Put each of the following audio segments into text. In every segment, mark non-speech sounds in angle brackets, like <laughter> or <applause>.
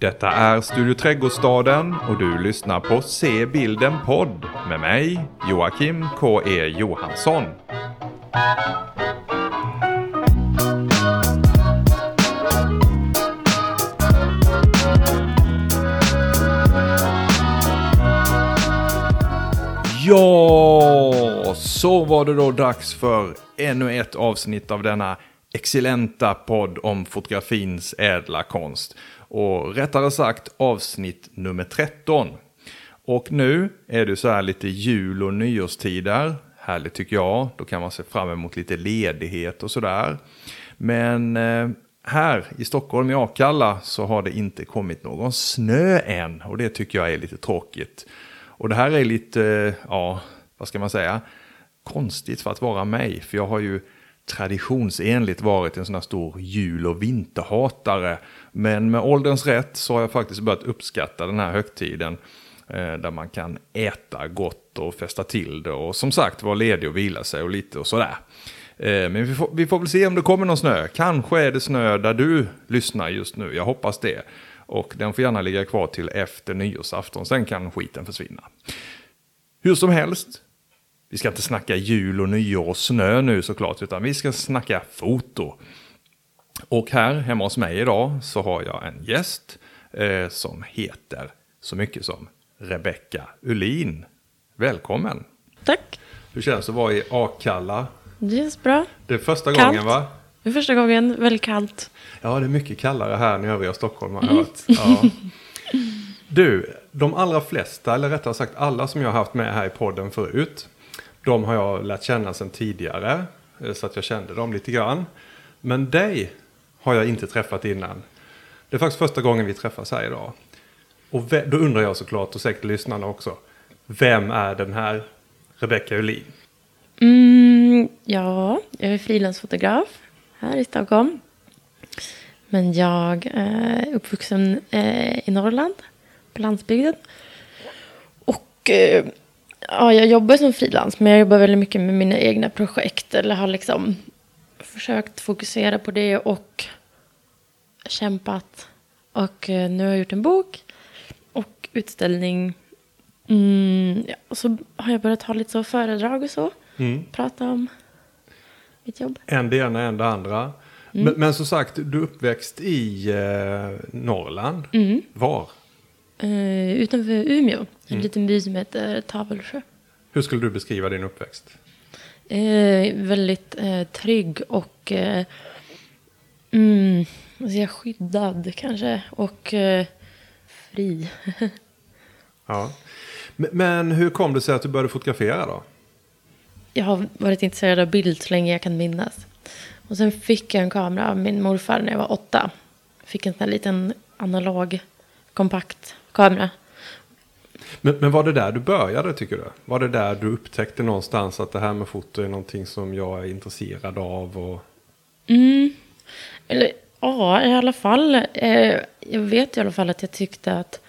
Detta är Studio Trädgårdsstaden och du lyssnar på Se bilden podd med mig, Joakim K.E. Johansson. Ja, så var det då dags för ännu ett avsnitt av denna excellenta podd om fotografins ädla konst. Och rättare sagt avsnitt nummer 13. Och nu är det så här lite jul och nyårstider. Härligt tycker jag. Då kan man se fram emot lite ledighet och sådär. Men eh, här i Stockholm i Akalla så har det inte kommit någon snö än. Och det tycker jag är lite tråkigt. Och det här är lite, ja, vad ska man säga, konstigt för att vara mig. För jag har ju traditionsenligt varit en sån här stor jul och vinterhatare. Men med ålderns rätt så har jag faktiskt börjat uppskatta den här högtiden. Eh, där man kan äta gott och festa till det och som sagt vara ledig och vila sig och lite och sådär. Eh, men vi får, vi får väl se om det kommer någon snö. Kanske är det snö där du lyssnar just nu. Jag hoppas det. Och den får gärna ligga kvar till efter nyårsafton. Sen kan skiten försvinna. Hur som helst. Vi ska inte snacka jul och nyår och snö nu såklart. Utan vi ska snacka foto. Och här hemma hos mig idag så har jag en gäst. Eh, som heter så mycket som Rebecka Ulin. Välkommen. Tack. Hur känns det att vara i Akalla? Det känns bra. Det är första Kallt. gången va? Det är första gången, väldigt kallt. Ja, det är mycket kallare här än i övriga Stockholm har jag hört. Ja. Du, de allra flesta, eller rättare sagt alla som jag har haft med här i podden förut, de har jag lärt känna sedan tidigare, eh, så att jag kände dem lite grann. Men dig har jag inte träffat innan. Det är faktiskt första gången vi träffas här idag. Och då undrar jag såklart, och säkert lyssnarna också, vem är den här Rebecka Ulin? Mm, ja, jag är frilansfotograf här i Stockholm. Men jag eh, är uppvuxen eh, i Norrland, på landsbygden. Och ja, jag jobbar som frilans, men jag jobbar väldigt mycket med mina egna projekt. Eller har liksom försökt fokusera på det och kämpat. Och eh, nu har jag gjort en bok och utställning. Mm, ja, och så har jag börjat ha lite så föredrag och så. Mm. Prata om mitt jobb. En det ena, en det andra. Men, men som sagt, du är uppväxt i eh, Norrland. Var? Eh, utanför Umeå, en liten by som heter Tavelsjö. Hur skulle du beskriva din uppväxt? Eh, väldigt eh, trygg och eh, mm, jag, skyddad kanske. Och eh, fri. <laughs> Ja. Men, men hur kom det sig att du började fotografera då? jag har varit intresserad av bild så länge jag kan minnas. Och sen fick jag en kamera av min morfar när jag var åtta. Fick en sån här liten analog, kompakt kamera. Men, men var det där du började tycker du? Var det där du upptäckte någonstans att det här med foto är någonting som jag är intresserad av? Och... Mm. Eller ja, i alla fall. Eh, jag vet i alla fall att jag tyckte att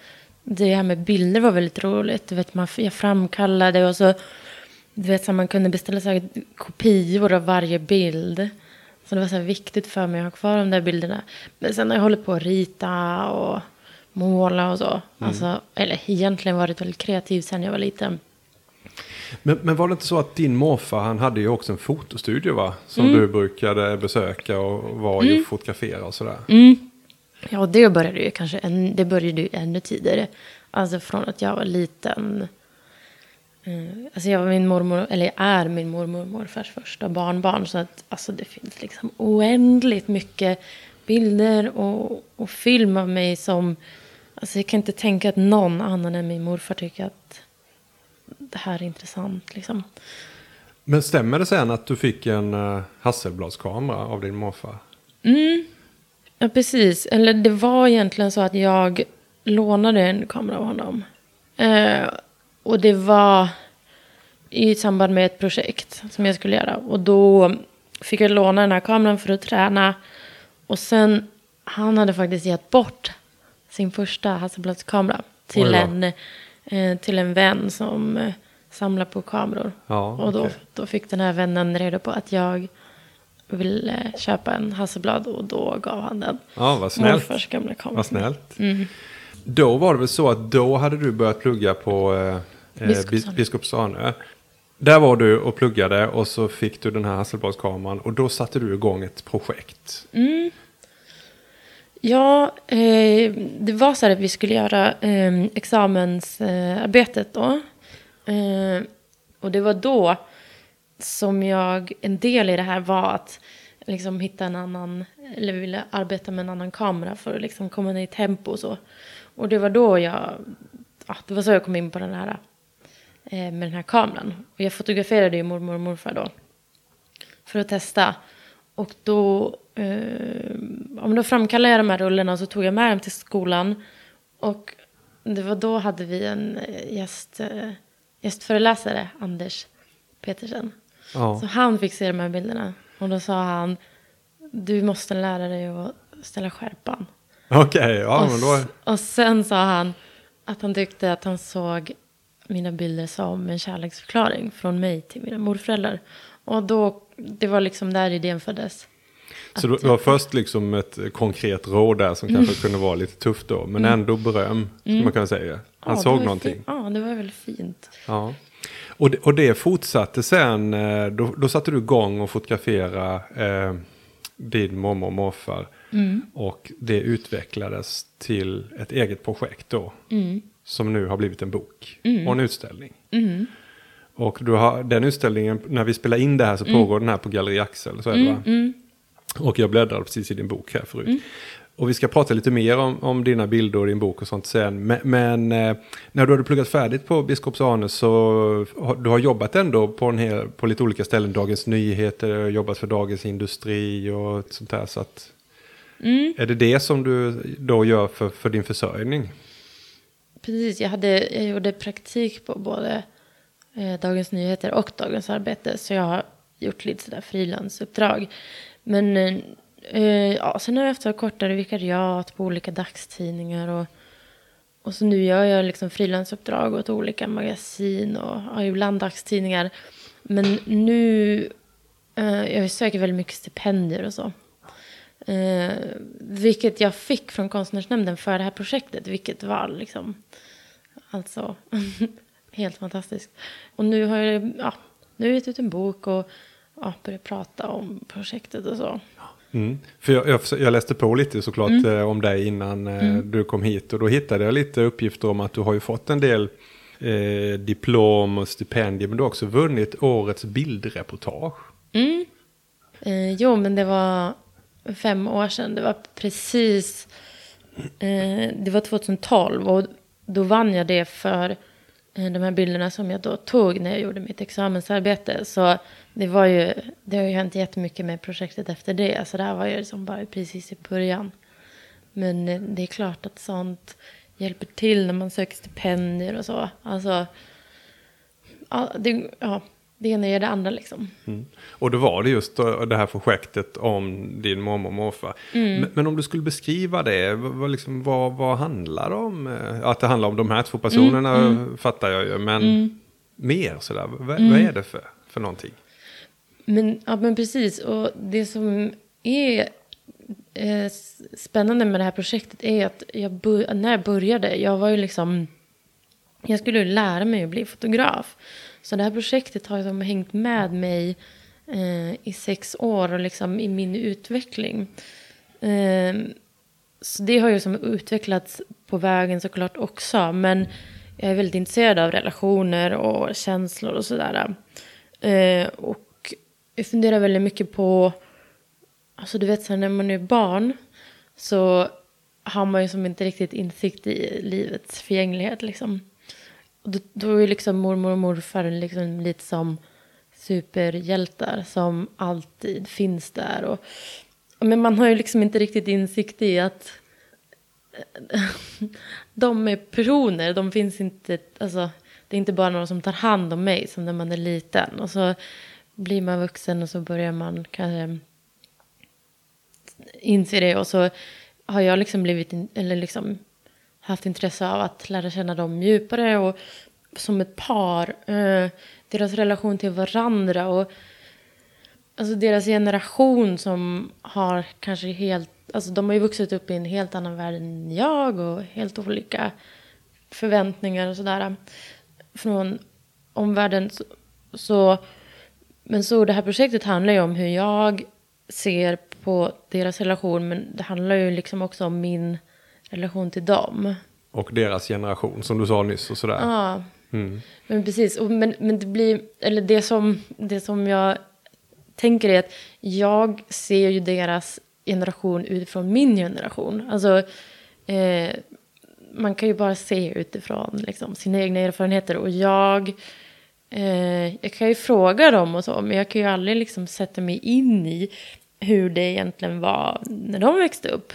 det här med bilder var väldigt roligt. Du vet, man, jag framkallade och så, du vet, så man kunde beställa så här, kopior av varje bild. Så det var så viktigt för mig att ha kvar de där bilderna. Men sen har jag hållit på att rita och måla och så. Alltså, eller egentligen varit väldigt kreativ sen jag var liten. Men, men var det inte så att din morfar, han hade ju också en fotostudio va? Som du brukade besöka och var ju och fotografera och sådär. Ja, och det började ju kanske en, det började ju ännu tidigare. Alltså från att jag var liten. Eh, Alltså jag var min mormor, eller jag är min mormor och morfars första barnbarn. Så att alltså det finns liksom oändligt mycket bilder och, och film av mig som... Alltså jag kan inte tänka att någon annan än min morfar tycker att det här är intressant. Liksom. Men stämmer det sen att du fick en uh, Hasselbladskamera av din morfar? Ja, precis. Eller det var egentligen så att jag lånade en kamera av honom. Eh, och det var i samband med ett projekt som jag skulle göra. Och då fick jag låna den här kameran för att träna. Och sen, han hade faktiskt gett bort sin första Hasselbladskamera till, en, eh, till en vän som eh, samlar på kameror. Ja, och då, okej. då fick den här vännen reda på att jag ville köpa en Hasselblad och då gav han den. Ja, vad snällt. Morfars gamla kamera. Vad snällt. Då var det väl så att då hade du börjat plugga på eh, eh, Biskopsarnö. Bis- Biskopsarnö. Där var du och pluggade och så fick du den här Hasselbladskameran och då satte du igång ett projekt. Ja, eh, det var så här att vi skulle göra eh, examensarbetet då. Eh, och det var då som jag, en del i det här var att liksom hitta en annan, eller ville arbeta med en annan kamera för att liksom komma ner i tempo och så. Och det var då jag, ja, det var så jag kom in på den här, eh, med den här kameran. Och jag fotograferade ju mormor och morfar då för att testa. Och då, eh, då framkallade jag de här rullarna och så tog jag med dem till skolan. Och det var då hade vi en eh, gäst, eh, gästföreläsare, Anders Petersen. Ja. Så han fick se de här bilderna. Och då sa han, du måste lära dig att ställa skärpan. Okej, ja och, men då... och sen sa han att han tyckte att han såg mina bilder som en kärleksförklaring från mig till mina morföräldrar. Och då, det var liksom där idén föddes. Så det var först liksom ett konkret råd där som Mm. kanske kunde vara lite tufft då. Men ändå beröm, skulle man kunna säga. Han Ja, såg någonting. Fint. Ja, det var väldigt fint. Ja. Och det, och det fortsatte sen, eh, då, då satte du igång och fotografera eh, din mormor och morfar. Och det utvecklades till ett eget projekt då. Som nu har blivit en bok och en utställning. Och du har, den utställningen, när vi spelar in det här så pågår den här på Galleri Axel, så är det va? Och jag bläddrade precis i din bok här förut. Och vi ska prata lite mer om, om dina bilder och din bok och sånt sen. Men, men eh, när du hade pluggat färdigt på Biskops-Arne så har du har jobbat ändå på, en hel, på lite olika ställen. Dagens Nyheter, jobbat för Dagens Industri och sånt där. Så att, Är det det som du då gör för, för din försörjning? Precis, jag, hade, jag gjorde praktik på både eh, Dagens Nyheter och Dagens Arbete. Så jag har gjort lite sådär frilansuppdrag. Men eh, ja, sen har jag haft kortare vikariat på olika dagstidningar. Och, och så nu gör jag liksom frilansuppdrag åt olika magasin och ja, ibland dagstidningar. Men nu, eh, jag söker väldigt mycket stipendier och så. Eh, vilket jag fick från konstnärsnämnden för det här projektet. Vilket var liksom, alltså, <laughs> helt fantastiskt. Och nu har jag, ja, nu har jag gett ut en bok och ja, börjat prata om projektet och så. Mm. För jag, jag, jag läste på lite såklart Mm. eh, om dig innan eh, du kom hit. Och då hittade jag lite uppgifter om att du har ju fått en del eh, diplom och stipendier. Men du har också vunnit årets bildreportage. Eh, jo, men det var fem år sedan. Det var precis... Eh, det var 2012 och då vann jag det för Eh, de här bilderna som jag då tog när jag gjorde mitt examensarbete. Så det var ju... Det har ju hänt jättemycket med projektet efter det. Så det här var ju liksom bara precis i början. Men eh, det är klart att sånt hjälper till när man söker stipendier och så. Alltså... Ja, det, ja, det ena ger det andra liksom. Mm. Och då var det just då, det här projektet om din mormor och morfar. Mm. Men, om du skulle beskriva det, vad, liksom, vad, vad handlar det om? Eh, Att det handlar om de här två personerna Mm, fattar jag ju. Men mer sådär, vad, Mm. vad är det för, för någonting? Men, ja, men precis. Och det som är eh, spännande med det här projektet är att jag när jag började, jag var ju liksom... Jag skulle lära mig att bli fotograf. Så det här projektet har liksom hängt med mig eh, i sex år och liksom i min utveckling. Eh, så det har ju som utvecklats på vägen såklart också. Men jag är väldigt intresserad av relationer och känslor och sådär. Eh, och jag funderar väldigt mycket på, alltså du vet så här, när man är barn så har man ju som inte riktigt insikt i livets förgänglighet liksom. Och då, då är liksom mormor och morfar liksom lite som superhjältar som alltid finns där. Och, men man har ju liksom inte riktigt insikt i att <laughs> de är personer, de finns inte, alltså det är inte bara någon som tar hand om mig som när man är liten. Och så blir man vuxen och så börjar man kanske inse det och så har jag liksom blivit, eller liksom haft intresse av att lära känna dem djupare och som ett par, eh, deras relation till varandra och alltså deras generation som har kanske helt, alltså de har ju vuxit upp i en helt annan värld än jag och helt olika förväntningar och sådär från omvärlden. Så, så, men så det här projektet handlar ju om hur jag ser på deras relation, men det handlar ju liksom också om min relation till dem. Och deras generation, som du sa nyss och sådär. Ja, men precis. Och, men, men det blir, eller det som, det som jag tänker är att jag ser ju deras generation utifrån min generation. Alltså, eh, man kan ju bara se utifrån liksom, sina egna erfarenheter. Och jag, eh, jag kan ju fråga dem och så, men jag kan ju aldrig liksom sätta mig in i hur det egentligen var när de växte upp.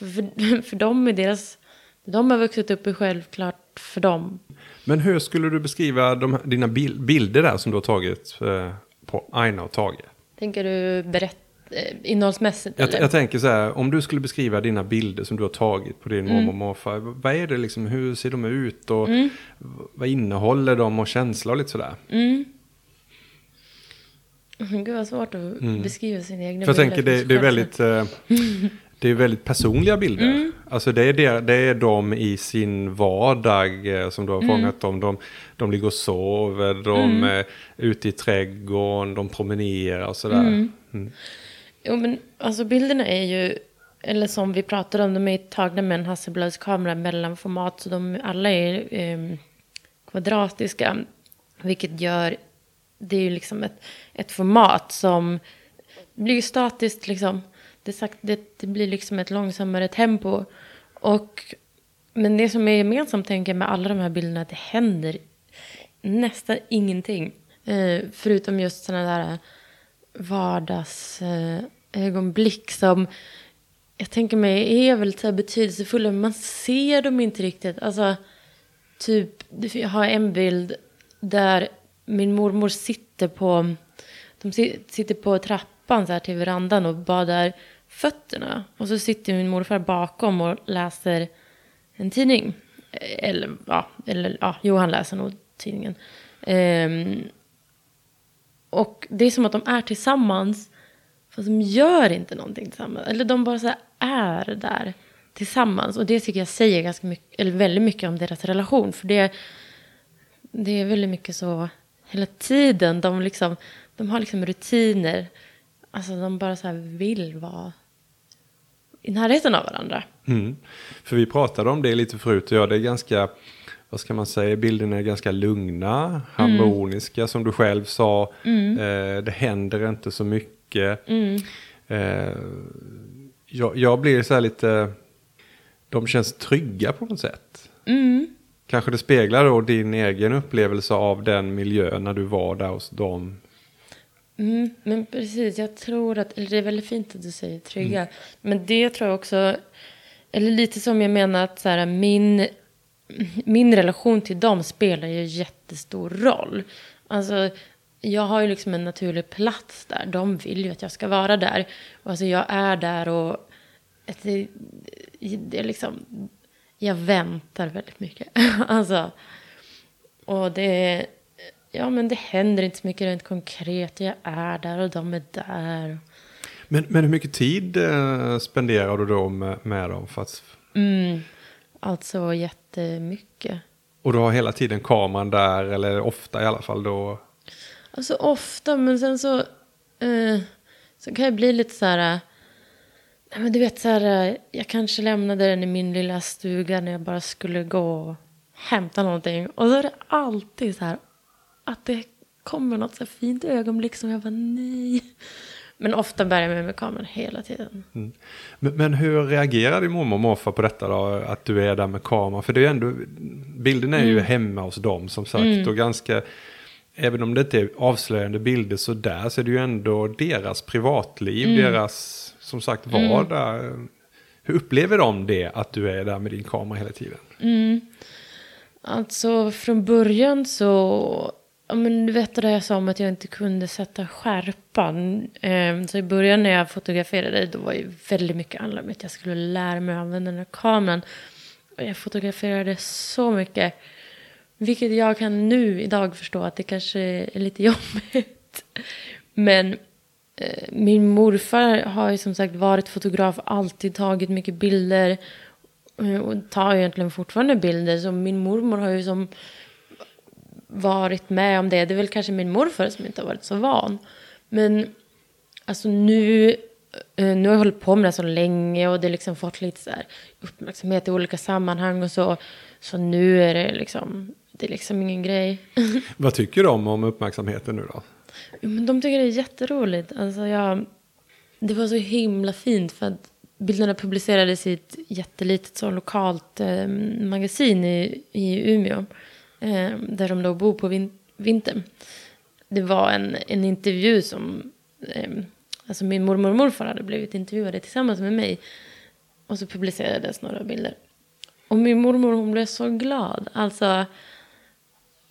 För, för, <laughs> för dem är deras, de har vuxit upp är självklart för dem. Men hur skulle du beskriva de, dina bil, bilder där som du har tagit eh, på Aina och Tage? Tänker du berätt, eh, innehållsmässigt? Jag, eller? jag tänker så här, om du skulle beskriva dina bilder som du har tagit på din Mm. mormor och morfar. Vad är det liksom, hur ser de ut och Mm. vad innehåller de och känsla och lite sådär? Mm. Gud vad svårt att beskriva sin egen Mm. För jag tänker det, det är väldigt... Eh, <laughs> det är väldigt personliga bilder. Mm. Alltså det är, det, det är de i sin vardag eh, som du Mm. har fångat dem. De, de ligger och sover, de är ute i trädgården, de promenerar och sådär. Mm. Jo men alltså bilderna är ju, eller som vi pratade om, de är tagna med en Hasselblads kamera mellanformat. Så de alla är eh, kvadratiska. Vilket gör, det är ju liksom ett, ett format som blir ju statiskt liksom. Det, sagt, det, det blir liksom ett långsammare tempo. Och, men det som är gemensamt tänker jag med alla de här bilderna, att det händer nästan ingenting. Eh, förutom just sådana där eh, vardagsögonblick eh, som jag tänker mig är väldigt så betydelsefulla, men man ser dem inte riktigt. Alltså, typ, jag har en bild där min mormor sitter på, de sitter på trappan så här till verandan och badar fötterna. Och så sitter min morfar bakom och läser en tidning. Eller, ja, eller, ja jo, han läser nog tidningen. Um, och det är som att de är tillsammans, fast de gör inte någonting tillsammans. Eller de bara så här är där tillsammans. Och det tycker jag säger ganska mycket, eller väldigt mycket om deras relation. För det, det är väldigt mycket så hela tiden. De, liksom, de har liksom rutiner. Alltså de bara så här vill vara i närheten av varandra. Mm. För vi pratade om det lite förut och ja, det är ganska, vad ska man säga, bilderna är ganska lugna, harmoniska som du själv sa. Eh, det händer inte så mycket. Eh, jag, jag blir så här lite, de känns trygga på något sätt. Kanske det speglar då din egen upplevelse av den miljön när du var där hos dem. Mm, men precis, jag tror att, eller det är väldigt fint att du säger trygga. Men det tror jag också, eller lite som jag menar att så här, min, min relation till dem spelar ju jättestor roll. Alltså, jag har ju liksom en naturlig plats där. De vill ju att jag ska vara där. Och alltså jag är där och det, det är liksom, jag väntar väldigt mycket. <laughs> alltså, och det, ja men det händer inte så mycket rent konkret. Jag är där och de är där. Men, men hur mycket tid eh, spenderar du då med, med dem? För att, Mm, alltså jättemycket. och du har hela tiden kameran där, eller ofta i alla fall då? Alltså ofta, men sen så, eh, så kan jag bli lite så här... eh, nej, men du vet så här, eh, jag kanske lämnade den i min lilla stuga när jag bara skulle gå och hämta någonting. Och så är det alltid så här att det kommer något så fint ögonblick som jag bara nej. Men ofta bär jag med mig kameran hela tiden. Mm. Men, men hur reagerar din mormor och morfar på detta då? Att du är där med kameran? För det är ju ändå, bilden är ju hemma hos dem som sagt. Och ganska, även om det inte är avslöjande bilder så där så är det ju ändå deras privatliv, deras som sagt vardag. Hur upplever de det att du är där med din kamera hela tiden? Alltså från början så, ja men du vet det där jag sa om att jag inte kunde sätta skärpan. Ehm, så i början när jag fotograferade då var ju väldigt mycket handlade om att jag skulle lära mig att använda den här kameran. Och jag fotograferade så mycket. Vilket jag kan nu idag förstå att det kanske är lite <laughs> jobbigt. Men eh, min morfar har ju som sagt varit fotograf, alltid tagit mycket bilder. Eh, och tar egentligen fortfarande bilder. Så min mormor har ju som varit med om det. Det är väl kanske min morfar som inte har varit så van. Men alltså nu, eh, nu har jag hållit på med det så länge och det har liksom fått lite så här uppmärksamhet i olika sammanhang och så. Så nu är det liksom, det är liksom ingen grej. <laughs> Vad tycker de om uppmärksamheten nu då? Jo, men de tycker det är jätteroligt. Alltså jag, det var så himla fint för att bilderna publicerades i ett jättelitet så lokalt eh, magasin i, i Umeå. Eh, där de då bor på vin, vintern. Det var en, en intervju som... Eh, alltså min mormor och morfar hade blivit intervjuade tillsammans med mig. Och så publicerades några bilder. Och min mormor hon blev så glad. Alltså,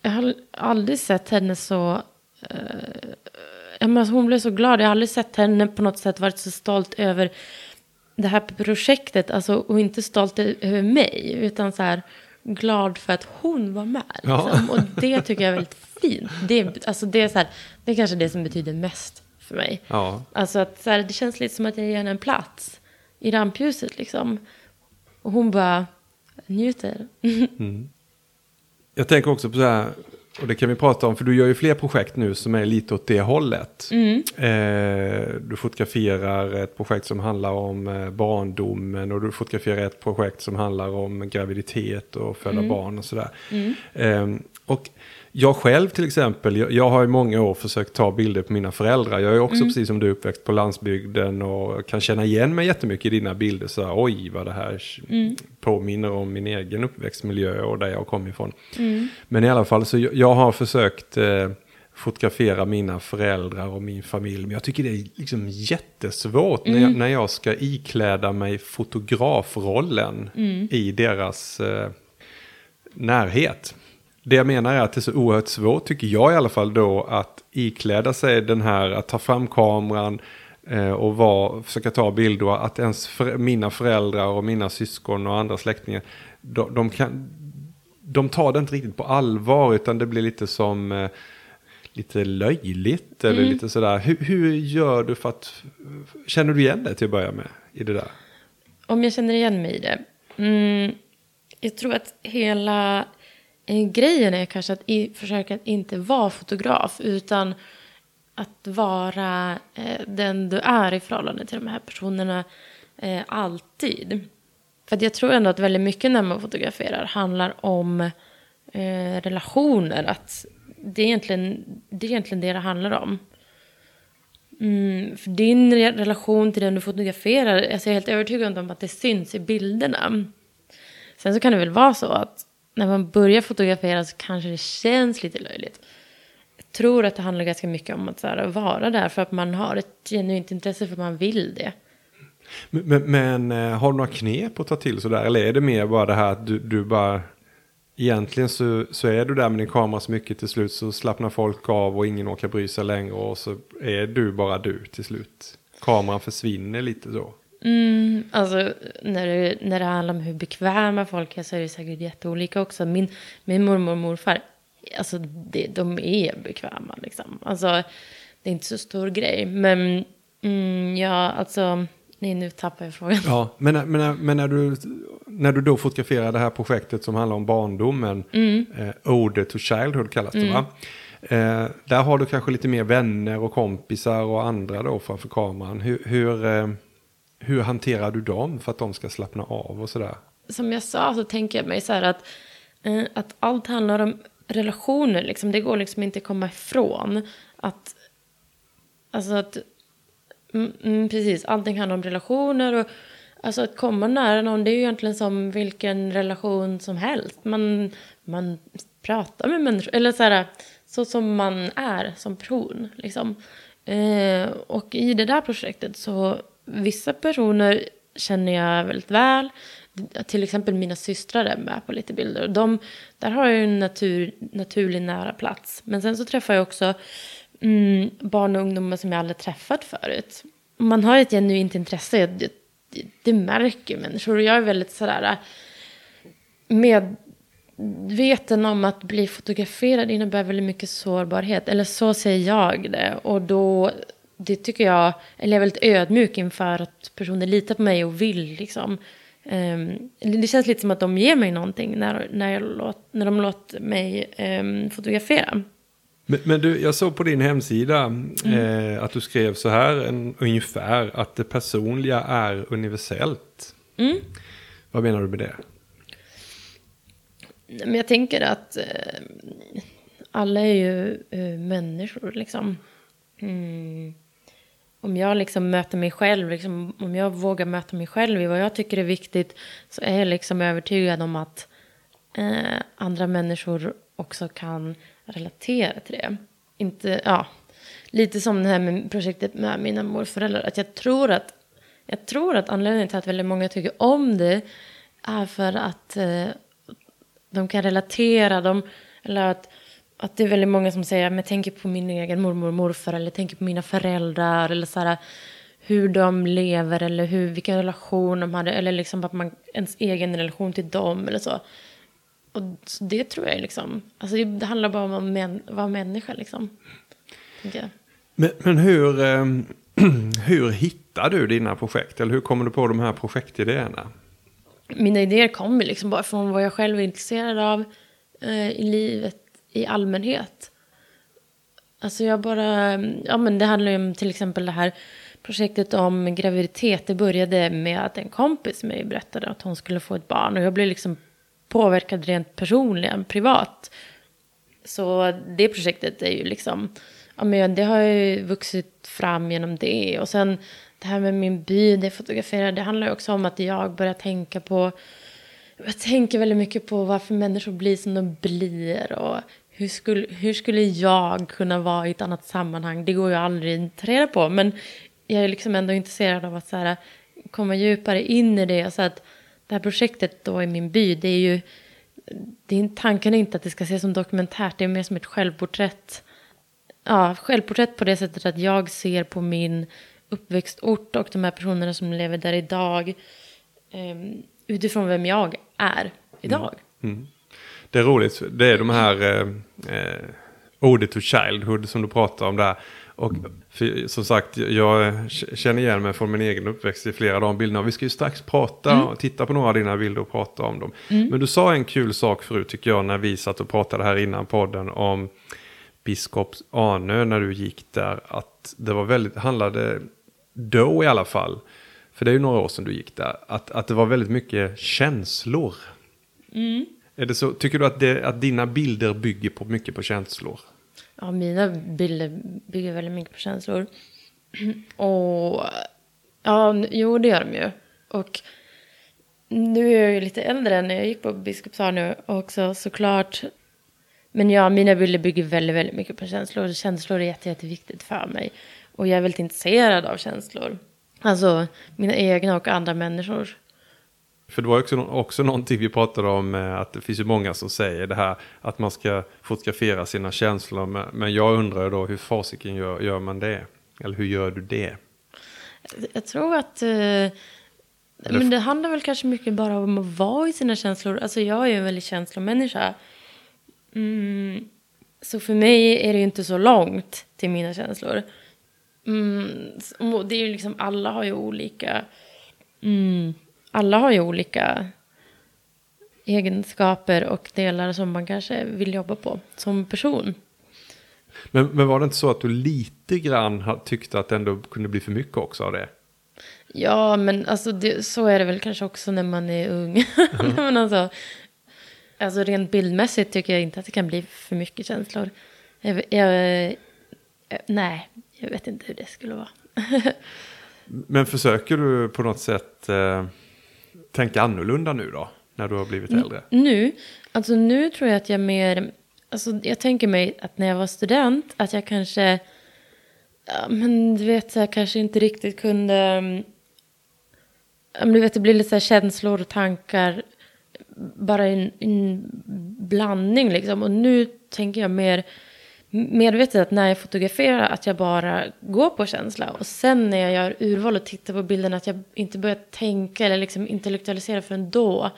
jag har aldrig sett henne så... Eh, men alltså hon blev så glad. Jag har aldrig sett henne på något sätt varit så stolt över det här projektet. Alltså, och inte stolt över mig. Utan så här glad för att hon var med. Ja. Liksom. Och det tycker jag är väldigt fint. Det, alltså, det, är så här, det är kanske det som betyder mest för mig. Ja, Alltså att så här, det känns lite som att jag ger henne en plats i rampljuset liksom. Och hon bara njuter. jag tänker också på så här, och det kan vi prata om, för du gör ju fler projekt nu som är lite åt det hållet. Eh, du fotograferar ett projekt som handlar om eh, barndomen och du fotograferar ett projekt som handlar om graviditet och föda barn och sådär. Eh, och jag själv till exempel, jag, jag har i många år försökt ta bilder på mina föräldrar. Jag är också precis som du uppväxt på landsbygden och kan känna igen mig jättemycket i dina bilder. Så här, oj vad det här påminner om min egen uppväxtmiljö och där jag kom ifrån. Men i alla fall så jag, jag har försökt eh, fotografera mina föräldrar och min familj. Men jag tycker det är liksom jättesvårt när, jag, när jag ska ikläda mig fotografrollen i deras eh, närhet. Det jag menar är att det är så oerhört svårt, tycker jag i alla fall då, att ikläda sig den här, att ta fram kameran eh, och var, försöka ta bilder. Att ens för, mina föräldrar och mina syskon och andra släktingar, de, de, kan, de tar det inte riktigt på allvar, utan det blir lite som eh, lite löjligt. Eller lite sådär. Hur, hur gör du för att, känner du igen det till att börja med i det där? Om jag känner igen mig i det? Mm, jag tror att hela Eh, grejen är kanske att i, försöka att inte vara fotograf utan att vara eh, den du är i förhållande till de här personerna eh, alltid. För att jag tror ändå att väldigt mycket när man fotograferar handlar om eh, relationer. Att det, är egentligen, det är egentligen det det handlar om. Mm, för din re- relation till den du fotograferar, alltså jag är helt övertygad om att det syns i bilderna. Sen så kan det väl vara så att när man börjar fotografera så kanske det känns lite löjligt. Jag tror att det handlar ganska mycket om att så här, vara där för att man har ett genuint intresse för att man vill det. Men, men, men eh, har du några knep att ta till sådär? Eller är det mer bara det här att du, du bara... Egentligen så, så är du där med din kamera så mycket till slut så slappnar folk av och ingen orkar bry sig längre och så är du bara du till slut. Kameran försvinner lite så. Mm, alltså när det, när det handlar om hur bekväma folk är så är det säkert jätteolika också. Min, min mormor och morfar, alltså det, de är bekväma liksom. Alltså det är inte så stor grej. Men mm, ja, alltså, nej nu tappar jag frågan. Ja, men, men, men när, du, när du då fotograferar det här projektet som handlar om barndomen, eh, Ode to Childhood kallas det va? Eh, där har du kanske lite mer vänner och kompisar och andra då framför kameran. Hur, hur, eh, hur hanterar du dem för att de ska slappna av och sådär? som jag sa så tänker jag mig så här att, eh, att allt handlar om relationer. Liksom. Det går liksom inte att komma ifrån. Att, alltså att, mm, mm, precis, allting handlar om relationer. Och, alltså att komma nära någon, det är ju egentligen som vilken relation som helst. Man, man pratar med människor, eller så här, så som man är som person. Liksom. Eh, och i det där projektet så vissa personer känner jag väldigt väl. Till exempel mina systrar är med på lite bilder. Och de, där har jag ju en natur, naturlig nära plats. Men sen så träffar jag också mm, barn och ungdomar som jag aldrig träffat förut. Man har ett genuint intresse. Det, det, det märker människor. Och jag är väldigt sådär äh, medveten om att bli fotograferad innebär väldigt mycket sårbarhet. Eller så ser jag det. Och då det tycker jag, eller jag är väldigt ödmjuk inför att personer litar på mig och vill liksom. Um, det känns lite som att de ger mig någonting när, när, jag låt, när de låter mig um, fotografera. Men, men, du, jag såg på din hemsida mm. eh, att du skrev så här en, ungefär att det personliga är universellt. Mm. Vad menar du med det? Men jag tänker att eh, alla är ju eh, människor liksom. Mm. Om jag liksom möter mig själv, liksom, om jag vågar möta mig själv i vad jag tycker är viktigt så är jag liksom övertygad om att eh, andra människor också kan relatera till det. Inte, ja, lite som det här med projektet med mina morföräldrar. Att jag tror att, jag tror att anledningen till att väldigt många tycker om det är för att eh, de kan relatera. De, eller att, att det är väldigt många som säger, men tänker på min egen mormor och morfar eller tänker på mina föräldrar eller så här, hur de lever eller hur, vilken relation de hade eller liksom att man, ens egen relation till dem eller så. Och det tror jag liksom, alltså det handlar bara om att vara människa liksom. Men, men hur, eh, <clears throat> hur hittar du dina projekt? Eller hur kommer du på de här projektidéerna? Mina idéer kommer liksom bara från vad jag själv är intresserad av eh, i livet i allmänhet. Alltså jag bara, ja men det handlar ju om till exempel det här projektet om graviditet. Det började med att en kompis mig berättade att hon skulle få ett barn och jag blev liksom påverkad rent personligen, privat. Så det projektet är ju liksom, ja men det har ju vuxit fram genom det. Och sen det här med min by, det jag fotograferar, det handlar ju också om att jag börjar tänka på, jag tänker väldigt mycket på varför människor blir som de blir och hur skulle, hur skulle jag kunna vara i ett annat sammanhang? Det går ju aldrig att ta reda på, men jag är liksom ändå intresserad av att så här, komma djupare in i det. Så att, det här projektet då i min by, det är ju, det är, tanken är inte att det ska ses som dokumentärt, det är mer som ett självporträtt. Ja, självporträtt på det sättet att jag ser på min uppväxtort och de här personerna som lever där idag um, utifrån vem jag är idag. Mm. Mm. Det är roligt, det är de här eh, eh, Ode to Childhood som du pratar om där. Och för, som sagt, jag känner igen mig från min egen uppväxt i flera av de bilderna. Vi ska ju strax prata mm. och titta på några av dina bilder och prata om dem. Mm. Men du sa en kul sak förut tycker jag när vi satt och pratade här innan podden om biskop Arnö när du gick där. Att det var väldigt, handlade då i alla fall, för det är ju några år sedan du gick där, att, att det var väldigt mycket känslor. Mm. Är det så, tycker du att, det, att dina bilder bygger på mycket på känslor? Ja, mina bilder bygger väldigt mycket på känslor. <clears throat> Och ja, jo det gör de ju. Och nu är jag ju lite äldre än när jag gick på Biskopsar nu också såklart. Men ja, mina bilder bygger väldigt, väldigt mycket på känslor. Känslor är jätte, jätteviktigt för mig. Och jag är väldigt intresserad av känslor. Alltså mina egna och andra människors. För det var också, också någonting vi pratade om, eh, att det finns ju många som säger det här att man ska fotografera sina känslor. Men jag undrar då hur fasiken gör, gör man det? Eller hur gör du det? Jag tror att eh, men det handlar väl kanske mycket bara om att vara i sina känslor. Alltså jag är ju en väldigt känslomänniska. Mm. Så för mig är det ju inte så långt till mina känslor. Mm. det är ju liksom, alla har ju olika... Mm alla har ju olika egenskaper och delar som man kanske vill jobba på som person. Men, men var det inte så att du lite grann tyckte att det ändå kunde bli för mycket också av det? Ja, men alltså det, så är det väl kanske också när man är ung. Mm. <laughs> men alltså, alltså rent bildmässigt tycker jag inte att det kan bli för mycket känslor. Jag, jag, nej, jag vet inte hur det skulle vara. <laughs> men försöker du på något sätt eh tänka annorlunda nu då? När du har blivit äldre? Nu? Alltså nu tror jag att jag mer... Alltså jag tänker mig att när jag var student att jag kanske... Ja, men du vet, jag kanske inte riktigt kunde... Men du vet, det blir lite så här känslor och tankar. Bara en, en blandning liksom. Och nu tänker jag mer medvetet att när jag fotograferar att jag bara går på känsla. Och sen när jag gör urval och tittar på bilden att jag inte börjar tänka eller liksom intellektualisera förrän då.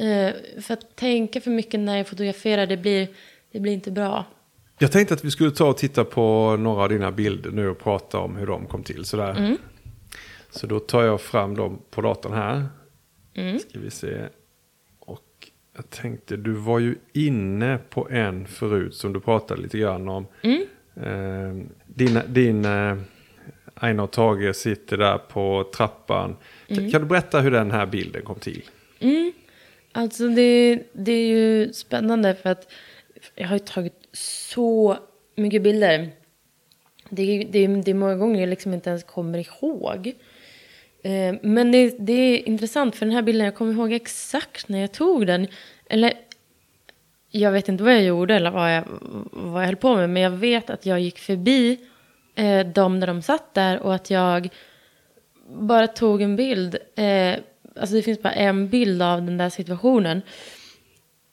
Uh, för att tänka för mycket när jag fotograferar det blir, det blir inte bra. Jag tänkte att vi skulle ta och titta på några av dina bilder nu och prata om hur de kom till. Sådär. Mm. Så då tar jag fram dem på datorn här. Mm. Ska vi se. Jag tänkte, du var ju inne på en förut som du pratade lite grann om. Mm. Eh, din din eh, och Tage sitter där på trappan. Mm. Kan du berätta hur den här bilden kom till? Alltså det, det är ju spännande för att jag har ju tagit så mycket bilder. Det, det, det är många gånger jag liksom inte ens kommer ihåg. Eh, men det, det är intressant för den här bilden, jag kommer ihåg exakt när jag tog den. Eller jag vet inte vad jag gjorde eller vad jag, vad jag höll på med. Men jag vet att jag gick förbi eh, dem när de satt där och att jag bara tog en bild. Eh, alltså det finns bara en bild av den där situationen.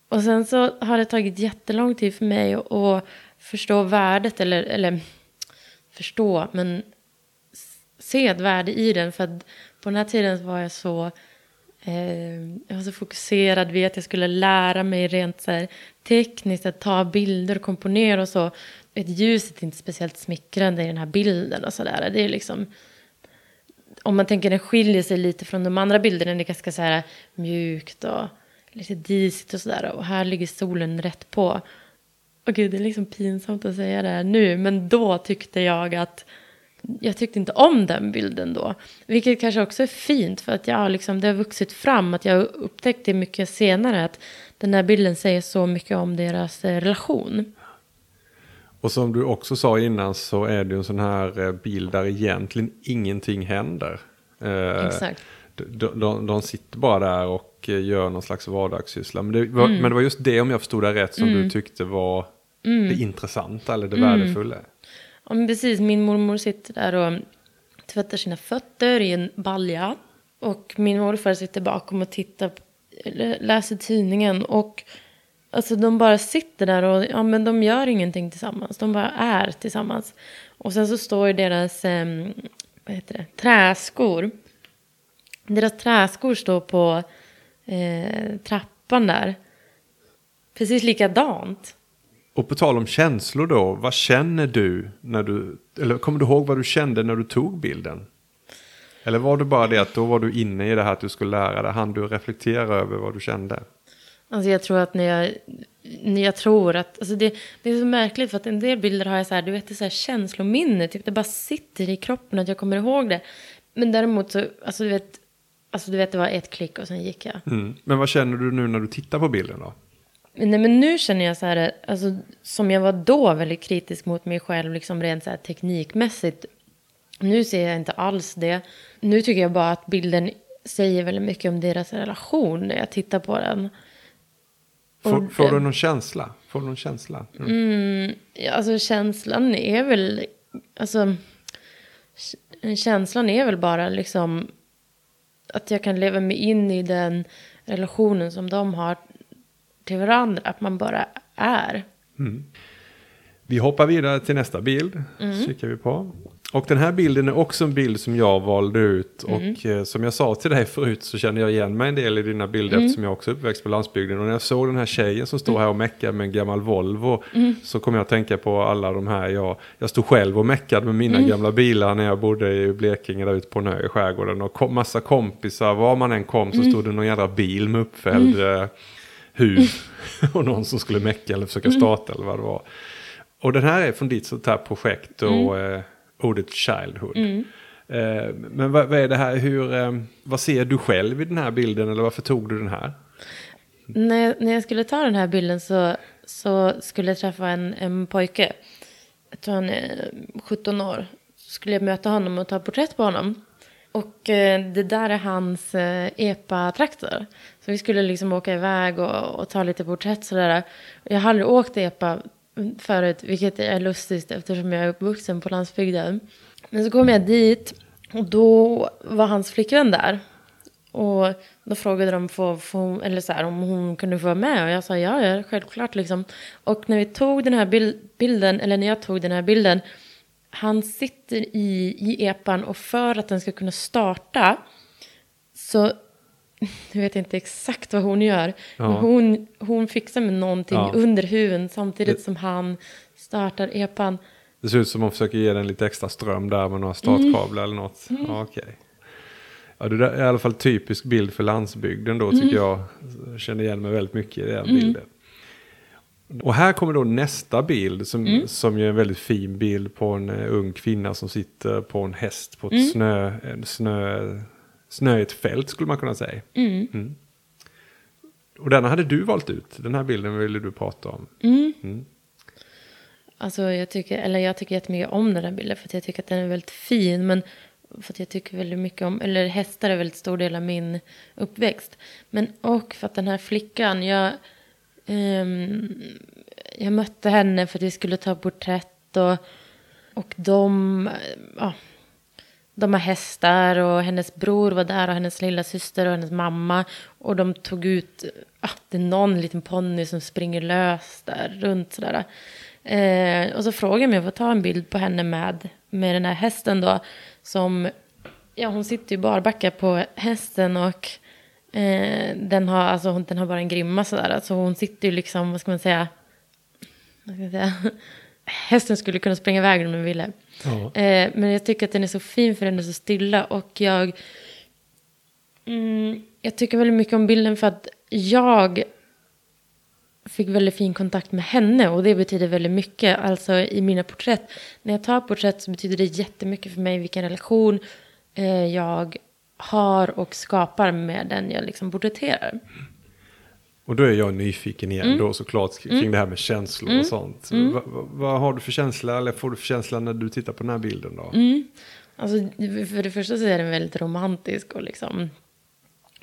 Och sen så har det tagit jättelång tid för mig att, att förstå värdet, eller, eller förstå, men se ett värde i den. För att på den här tiden var jag så, eh, jag var så fokuserad vid att jag skulle lära mig rent så här, tekniskt att ta bilder och komponera och så. Ett ljuset är inte speciellt smickrande i den här bilden och sådär. Det är liksom, om man tänker den skiljer sig lite från de andra bilderna, det är ganska så här mjukt och lite disigt och sådär. Och här ligger solen rätt på. Och gud, det är liksom pinsamt att säga det här nu, men då tyckte jag att jag tyckte inte om den bilden då. Vilket kanske också är fint för att jag har liksom, det har vuxit fram. Att jag har upptäckt det mycket senare. Att den här bilden säger så mycket om deras eh, relation. Och som du också sa innan så är det ju en sån här eh, bild där egentligen ingenting händer. Eh, Exakt. De, de, de sitter bara där och gör någon slags vardagssyssla. Men det, var, Mm. men det var just det, om jag förstod det rätt, som du tyckte var det intressanta eller det Mm. värdefulla. Ja, men precis. Min mormor sitter där och tvättar sina fötter i en balja. Och min morfar sitter bakom och tittar, läser tidningen. Och alltså de bara sitter där och ja, men de gör ingenting tillsammans. De bara är tillsammans. Och sen så står ju deras eh, vad heter det, träskor. Deras träskor står på eh, trappan där. Precis likadant. Och på tal om känslor då, vad känner du när du, eller kommer du ihåg vad du kände när du tog bilden? Eller var det bara det att då var du inne i det här att du skulle lära dig, hann du reflektera över vad du kände? Alltså jag tror att när jag, när jag tror att, alltså det, det är så märkligt för att en del bilder har jag så här, du vet det är så här känslominne, typ det bara sitter i kroppen att jag kommer ihåg det. Men däremot så, alltså du vet, alltså du vet det var ett klick och sen gick jag. Mm. Men vad känner du nu när du tittar på bilden då? Men, nej, men nu känner jag så här, alltså som jag var då väldigt kritisk mot mig själv, liksom rent så här teknikmässigt. Nu ser jag inte alls det. Nu tycker jag bara att bilden säger väldigt mycket om deras relation när jag tittar på den. Får, får du någon känsla? Får du någon känsla? Mm. Ja, Alltså känslan är väl, alltså känslan är väl bara liksom att jag kan leva mig in i den relationen som de har till varandra, att man bara är. Vi hoppar vidare till nästa bild. Mm. Kikar vi på. Och den här bilden är också en bild som jag valde ut. Mm. Och eh, som jag sa till dig förut så känner jag igen mig en del i dina bilder Mm. eftersom jag också är uppväxt på landsbygden. Och när jag såg den här tjejen som står här och meckar med en gammal Volvo Mm. så kom jag att tänka på alla de här. Jag, jag stod själv och meckade med mina Mm. gamla bilar när jag bodde i Blekinge där ute på en ö i skärgården. Och kom, massa kompisar, var man än kom så Mm. stod det någon jävla bil med uppfälld eh, hus. <laughs> och någon som skulle mecka eller försöka starta eller vad det var. Och den här är från ditt sånt här projekt och eh, ordet childhood. Eh, men vad, vad är det här, hur, eh, vad ser du själv i den här bilden eller varför tog du den här? När jag, när jag skulle ta den här bilden så, så skulle jag träffa en, en pojke. Jag tror han är 17 år. Så skulle jag möta honom och ta porträtt på honom. Och eh, det där är hans eh, epa-traktor. Så vi skulle liksom åka iväg och, och ta lite porträtt sådär. Jag har aldrig åkt epa förut, vilket är lustigt eftersom jag är uppvuxen på landsbygden. Men så kom jag dit och då var hans flickvän där. Och då frågade de få, få, eller så här, om hon kunde få vara med. Och jag sa ja, ja självklart. Liksom. Och när vi tog den här bild, bilden, eller när jag tog den här bilden. Han sitter i, i epan och för att den ska kunna starta. Så, <laughs> jag vet inte exakt vad hon gör. Ja. Men hon, hon fixar med någonting Ja. under huven samtidigt Det- som han startar epan. Det ser ut som att man försöker ge den lite extra ström där med några startkablar eller något. Ja, okej. Ja, det är i alla fall typisk bild för landsbygden då tycker jag. Jag känner igen mig väldigt mycket i den bilden. Och här kommer då nästa bild som, som är en väldigt fin bild på en eh, ung kvinna som sitter på en häst på ett snö, en snö, snöigt fält skulle man kunna säga. Mm. Och den hade du valt ut, den här bilden ville du prata om. Alltså jag tycker, eller jag tycker jättemycket om den här bilden för att jag tycker att den är väldigt fin. Men för att jag tycker väldigt mycket om, eller hästar är väldigt stor del av min uppväxt. Men och för att den här flickan, jag, Um, jag mötte henne för att vi skulle ta porträtt och, och de, ja, de har hästar och hennes bror var där och hennes lilla syster och hennes mamma. Och de tog ut, ja, det är någon liten ponny som springer lös där runt sådär. Eh, och så frågade jag om jag får ta en bild på henne med, med den här hästen då. Som, ja hon sitter ju barbacka på hästen och eh, den, har, alltså, hon- den har bara en grimma sådär. Alltså hon sitter ju liksom, vad ska man säga, vad ska jag säga? <laughs> Hästen skulle kunna springa iväg om den ville. Ja. Eh, men jag tycker att den är så fin för den är så stilla. Och jag, mm, jag tycker väldigt mycket om bilden för att jag fick väldigt fin kontakt med henne. Och det betyder väldigt mycket. Alltså i mina porträtt. När jag tar porträtt så betyder det jättemycket för mig vilken relation eh, jag har och skapar med den jag liksom porträtterar. Och då är jag nyfiken igen då såklart kring det här med känslor och sånt. Va- vad har du för känsla, eller får du för känsla när du tittar på den här bilden då? Alltså, för det första så är den väldigt romantisk och liksom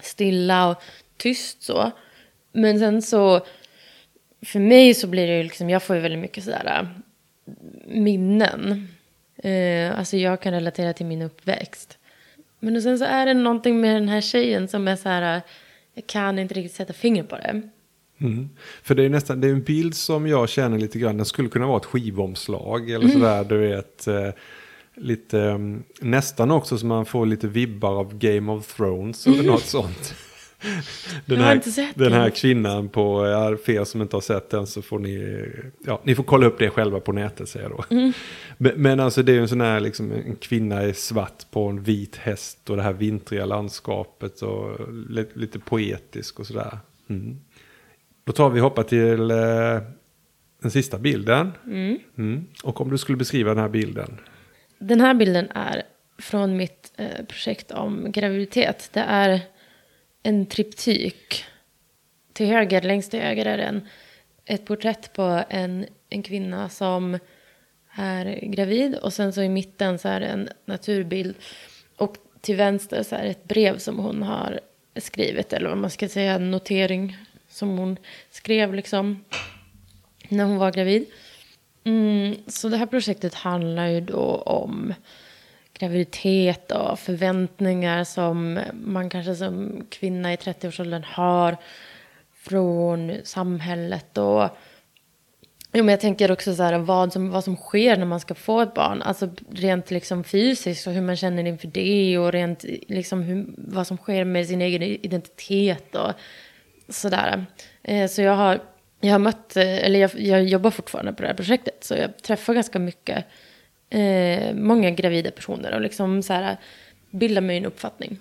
stilla och tyst så. Men sen så, för mig så blir det ju liksom, jag får ju väldigt mycket sådär äh, minnen. Eh, alltså jag kan relatera till min uppväxt. Men sen så är det någonting med den här tjejen som är så här, äh, jag kan inte riktigt sätta fingret på det. Mm. För det är nästan, det är en bild som jag känner lite grann, den skulle kunna vara ett skivomslag eller sådär, du vet. Eh, lite, um, nästan också som man får lite vibbar av Game of Thrones eller något sånt. <laughs> Den här, den här kvinnan på, ja, för er som inte har sett den så får ni, ja, ni får kolla upp det själva på nätet säger jag då. Mm. Men, men alltså det är ju en sån här, liksom, en kvinna i svart på en vit häst och det här vintriga landskapet och lite, lite poetisk och sådär. Mm. Då tar vi och hoppar till eh, den sista bilden. Mm. Och om du skulle beskriva den här bilden. Den här bilden är från mitt eh, projekt om graviditet. Det är en triptyk. Till höger, längst till höger är det en, ett porträtt på en, en kvinna som är gravid. Och sen så i mitten så är det en naturbild. Och till vänster så är det ett brev som hon har skrivit. Eller vad man ska säga, en notering som hon skrev liksom när hon var gravid. Mm, så det här projektet handlar ju då om graviditet och förväntningar som man kanske som kvinna i 30-årsåldern har från samhället. Och jo, men jag tänker också så här, vad, som, vad som sker när man ska få ett barn. Alltså rent liksom fysiskt och hur man känner inför det och rent liksom hur, vad som sker med sin egen identitet och sådär. Eh, så jag har, jag har mött, eh, eller jag, jag jobbar fortfarande på det här projektet. Så jag träffar ganska mycket, eh, många gravida personer och liksom så här bildar mig en uppfattning.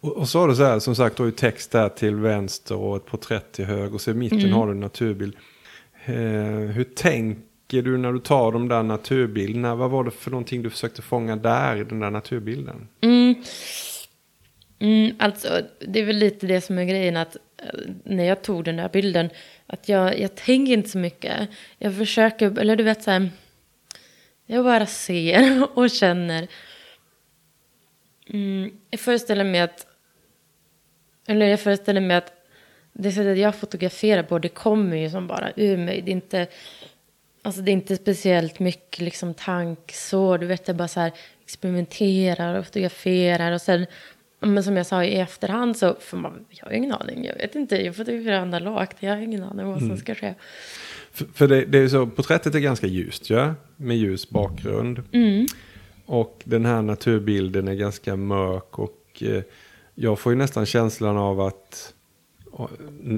Och, och så har du så här, som sagt, du har ju text där till vänster och ett porträtt till höger. Och så i mitten har du en naturbild. Eh, hur tänker du när du tar de där naturbilderna? Vad var det för någonting du försökte fånga där i den där naturbilden? Mm, alltså, det är väl lite det som är grejen att eh, när jag tog den där bilden, att jag, jag tänker inte så mycket. Jag försöker, eller du vet så här, jag bara ser <laughs> och känner. Mm, jag föreställer mig att, eller jag föreställer mig att det sättet jag fotograferar på, det kommer ju som bara ur mig. Det är inte, alltså det är inte speciellt mycket liksom tank så, du vet, jag bara så här experimenterar och fotograferar och sen, men som jag sa i efterhand så, för man, jag har ingen aning, jag vet inte, jag fotograferar analogt, jag har ingen aning vad som ska ske. För, för det, det är så, porträttet är ganska ljust ja? Med ljus bakgrund. Och den här naturbilden är ganska mörk och eh, jag får ju nästan känslan av att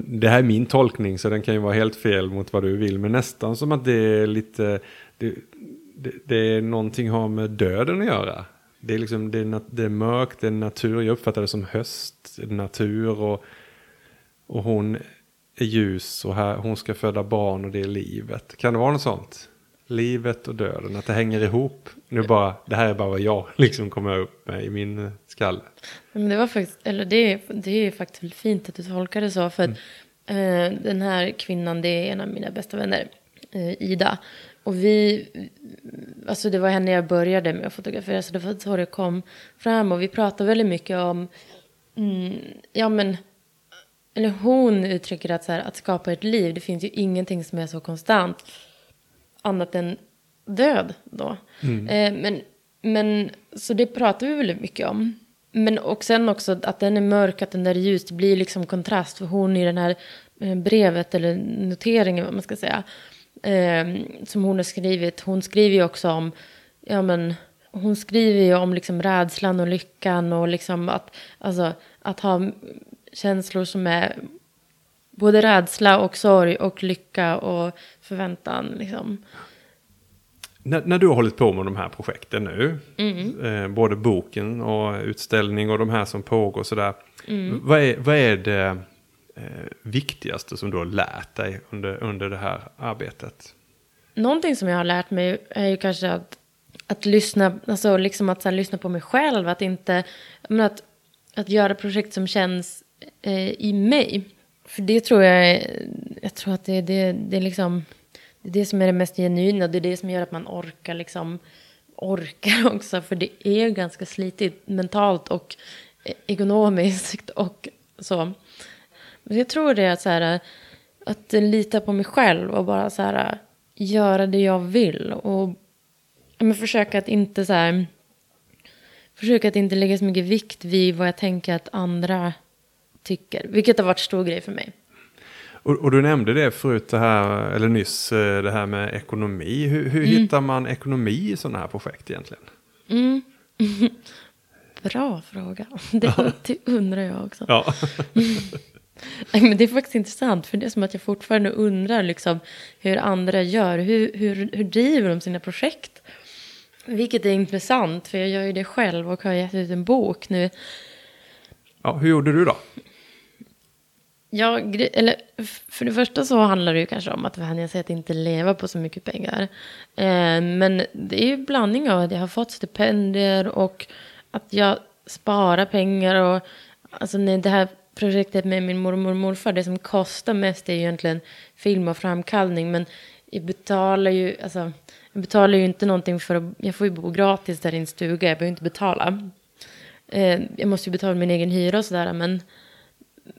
det här är min tolkning så den kan ju vara helt fel mot vad du vill. Men nästan som att det är lite, det, det, det är någonting har med döden att göra. Det är, liksom, det, är, det är mörkt, det är natur, jag uppfattar det som höst, natur och, och hon är ljus och här, hon ska föda barn och det är livet. Kan det vara något sånt? Livet och döden, att det hänger ihop. Nu bara, det här är bara vad jag <laughs> liksom kommer upp med i min skalle. Men det var faktiskt, eller det, det är faktiskt fint att du tolkar det så. För att eh, den här kvinnan, det är en av mina bästa vänner, eh, Ida. Och vi, alltså det var henne jag började med att fotografera, så det var så det kom fram. Och vi pratade väldigt mycket om, mm, ja men, eller hon uttrycker att, så här, att skapa ett liv, det finns ju ingenting som är så konstant annat än död då. Eh, men, men, så det pratar vi väldigt mycket om. Men och sen också att den är mörk, att den där är ljus, det blir liksom kontrast. För hon i den här eh, brevet, eller noteringen vad man ska säga, eh, som hon har skrivit, hon skriver ju också om, ja men, hon skriver ju om liksom rädslan och lyckan och liksom att, alltså, att ha känslor som är både rädsla och sorg och lycka och förväntan. Liksom. När, när du har hållit på med de här projekten nu, eh, både boken och utställning och de här som pågår sådär. Vad, är, vad är det eh, viktigaste som du har lärt dig under, under det här arbetet? Någonting som jag har lärt mig är ju kanske att, att lyssna, alltså liksom att här, lyssna på mig själv, att inte, men att, att göra projekt som känns eh, i mig. För det tror jag, är- jag tror att det, det, det är liksom, det är det som är det mest genuina, det är det som gör att man orkar liksom, orkar <laughs> också, för det är ganska slitigt mentalt och eh, ekonomiskt <laughs> och så. Men jag tror det är att, så här, att lita på mig själv och bara så här, göra det jag vill. Och men försöka att inte så här, försöka att inte lägga så mycket vikt vid vad jag tänker att andra tycker. Vilket har varit stor grej för mig. Och, och du nämnde det förut, det här, eller nyss, eh, det här med ekonomi. Hur, hur hittar man ekonomi i sådana här projekt egentligen? <laughs> Bra fråga. <laughs> Det, det undrar jag också. Ja. <laughs> Nej, men det är faktiskt intressant, för det är som att jag fortfarande undrar liksom, hur andra gör. Hur, hur, hur driver de sina projekt? Vilket är intressant, för jag gör ju det själv och har gett ut en bok nu. ja, hur gjorde du då? Ja, eller, för det första så handlar det ju kanske om att vänja sig att inte leva på så mycket pengar. Eh, men det är ju en blandning av att jag har fått stipendier och att jag sparar pengar. Och, alltså det här projektet med min mormor och morfar, det som kostar mest är ju egentligen film och framkallning. Men jag betalar ju, alltså, jag betalar ju inte någonting för att, jag får ju bo gratis där i en stuga, jag behöver inte betala. Eh, jag måste ju betala min egen hyra och sådär, men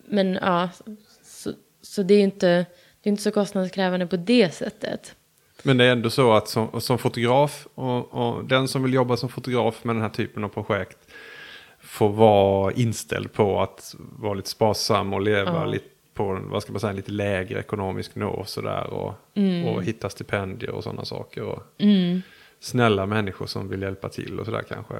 men ja, så, så det är ju inte, det är inte så kostnadskrävande på det sättet. Men det är ändå så att som, som fotograf och, och den som vill jobba som fotograf med den här typen av projekt får vara inställd på att vara lite sparsam och leva Ja. lite på vad ska man säga, lite lägre ekonomisk nivå och sådär och, och hitta stipendier och sådana saker. Och Snälla människor som vill hjälpa till och sådär kanske.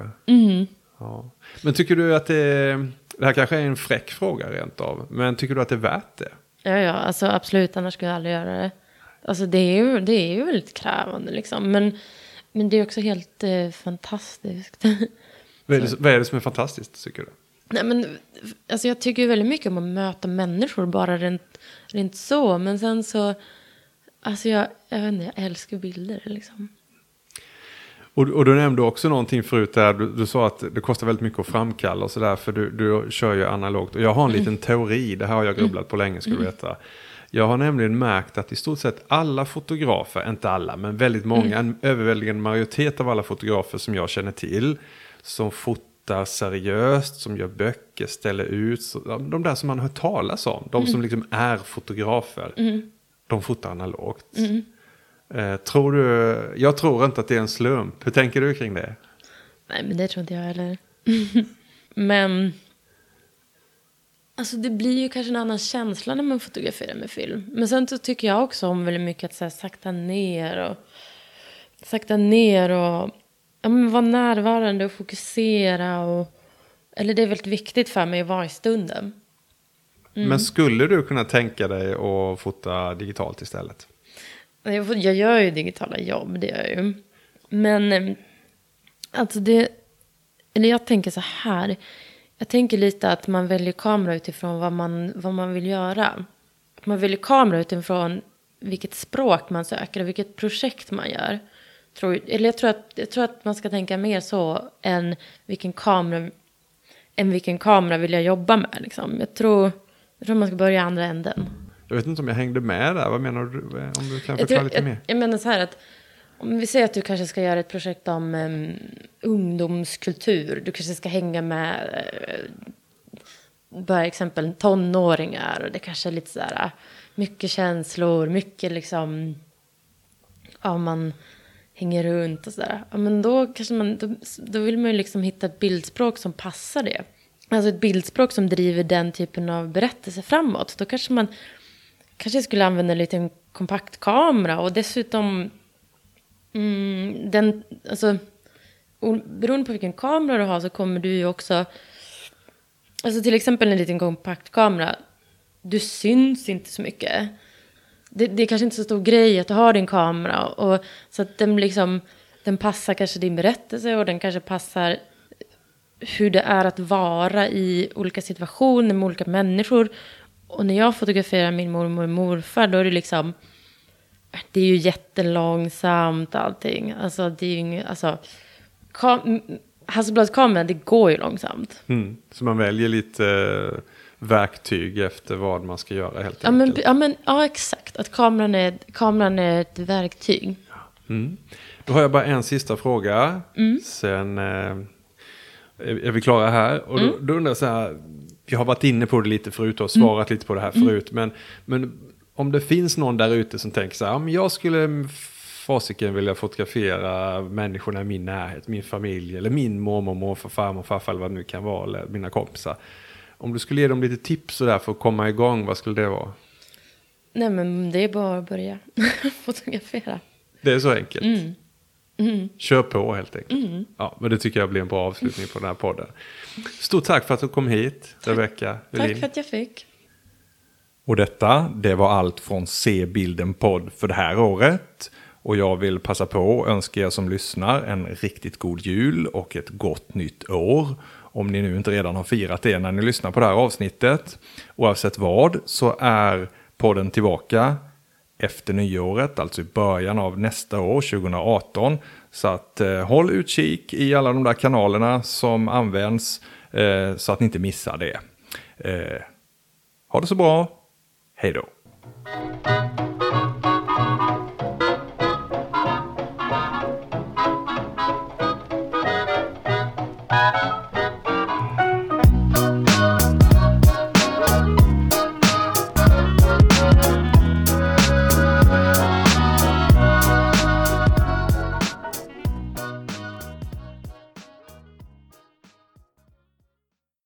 Ja. Men tycker du att det, det här kanske är en fräck fråga rent av, men tycker du att det är värt det? Ja, ja, alltså absolut, annars skulle jag aldrig göra det. Alltså det är ju, det är ju väldigt krävande liksom, men, men det är också helt eh, fantastiskt. Vad är, det, vad är det som är fantastiskt tycker du? Nej, men, alltså jag tycker ju väldigt mycket om att möta människor, bara rent, rent så. Men sen så, alltså jag, jag vet inte, jag älskar bilder liksom. Och, och du nämnde också någonting förut där, du, du sa att det kostar väldigt mycket att framkalla och sådär, för du, du kör ju analogt. Och jag har en liten teori, det här har jag grubblat på länge ska du veta. Jag har nämligen märkt att i stort sett alla fotografer, inte alla, men väldigt många, en överväldigande majoritet av alla fotografer som jag känner till, som fotar seriöst, som gör böcker, ställer ut, så, de där som man har hört talas om, de som liksom är fotografer, de fotar analogt. Eh, tror du, jag tror inte att det är en slump. Hur tänker du kring det? Nej, men det tror inte jag heller. <laughs> men... Alltså det blir ju kanske en annan känsla när man fotograferar med film. Men sen så tycker jag också om väldigt mycket att så här, sakta ner och... Sakta ner och... Ja, men vara närvarande och fokusera och... Eller det är väldigt viktigt för mig att vara i stunden. Men skulle du kunna tänka dig att fota digitalt istället? Jag, får- jag gör ju digitala jobb, det gör jag ju. Men eh, alltså det, eller jag tänker så här. Jag tänker lite att man väljer kamera utifrån vad man, vad man vill göra. Man väljer kamera utifrån vilket språk man söker och vilket projekt man gör. Tror, eller jag tror, att, jag tror att man ska tänka mer så än vilken kamera, än vilken kamera vill jag jobba med. Liksom. Jag, tror, jag tror man ska börja i andra änden. Jag vet inte om jag hängde med där. Vad menar du? Om du kan förklara tror, lite jag, mer. jag menar så här att om vi säger att du kanske ska göra ett projekt om um, ungdomskultur. Du kanske ska hänga med, uh, bara exempel tonåringar. Och det kanske är lite så här, uh, mycket känslor, mycket liksom, ja man hänger runt och sådär. Ja men då kanske man, då, då vill man ju liksom hitta ett bildspråk som passar det. Alltså ett bildspråk som driver den typen av berättelse framåt. Då kanske man kanske skulle använda en liten kompaktkamera och dessutom mm, den, alltså, beroende på vilken kamera du har så kommer du ju också, alltså till exempel en liten kompaktkamera, du syns inte så mycket. Det, det är kanske inte så stor grej att du har din kamera och så att den liksom, den passar kanske din berättelse och den kanske passar hur det är att vara i olika situationer med olika människor. Och när jag fotograferar min mormor och morfar då är det liksom det är ju jättelångsamt allting. Alltså det är ju inget, alltså kam, Hasselbladskameran det går ju långsamt. Mm. Så man väljer lite eh, verktyg efter vad man ska göra helt Ja men, enkelt. ja men ja exakt, att kameran är, kameran är ett verktyg. Mm. Då har jag bara en sista fråga. Mm. Sen eh, är vi klara här. Och Mm. då, då undrar jag så här. Vi har varit inne på det lite förut och svarat lite på det här Mm. förut. Men, men om det finns någon där ute som tänker så här. "Ja, men Jag skulle fasiken vilja fotografera människorna i min närhet. Min familj eller min mormor, morfar, farmor, farfar eller vad det nu kan vara. Eller mina kompisar. Om du skulle ge dem lite tips så där för att komma igång. Vad skulle det vara? Nej men det är bara att börja <laughs> fotografera. Det är så enkelt. Mm. Kör på helt enkelt. Ja, men det tycker jag blir en bra avslutning på den här podden. Stort tack för att du kom hit, Rebecka Tack Welin. för att jag fick. Och detta, det var allt från Se bilden podd för det här året. Och jag vill passa på att önska er som lyssnar en riktigt god jul och ett gott nytt år. Om ni nu inte redan har firat det när ni lyssnar på det här avsnittet. Oavsett vad så är podden tillbaka efter nyåret, alltså i början av nästa år, 2018. Så att eh, håll utkik i alla de där kanalerna som används eh, så att ni inte missar det. Eh, ha det så bra. Hej då.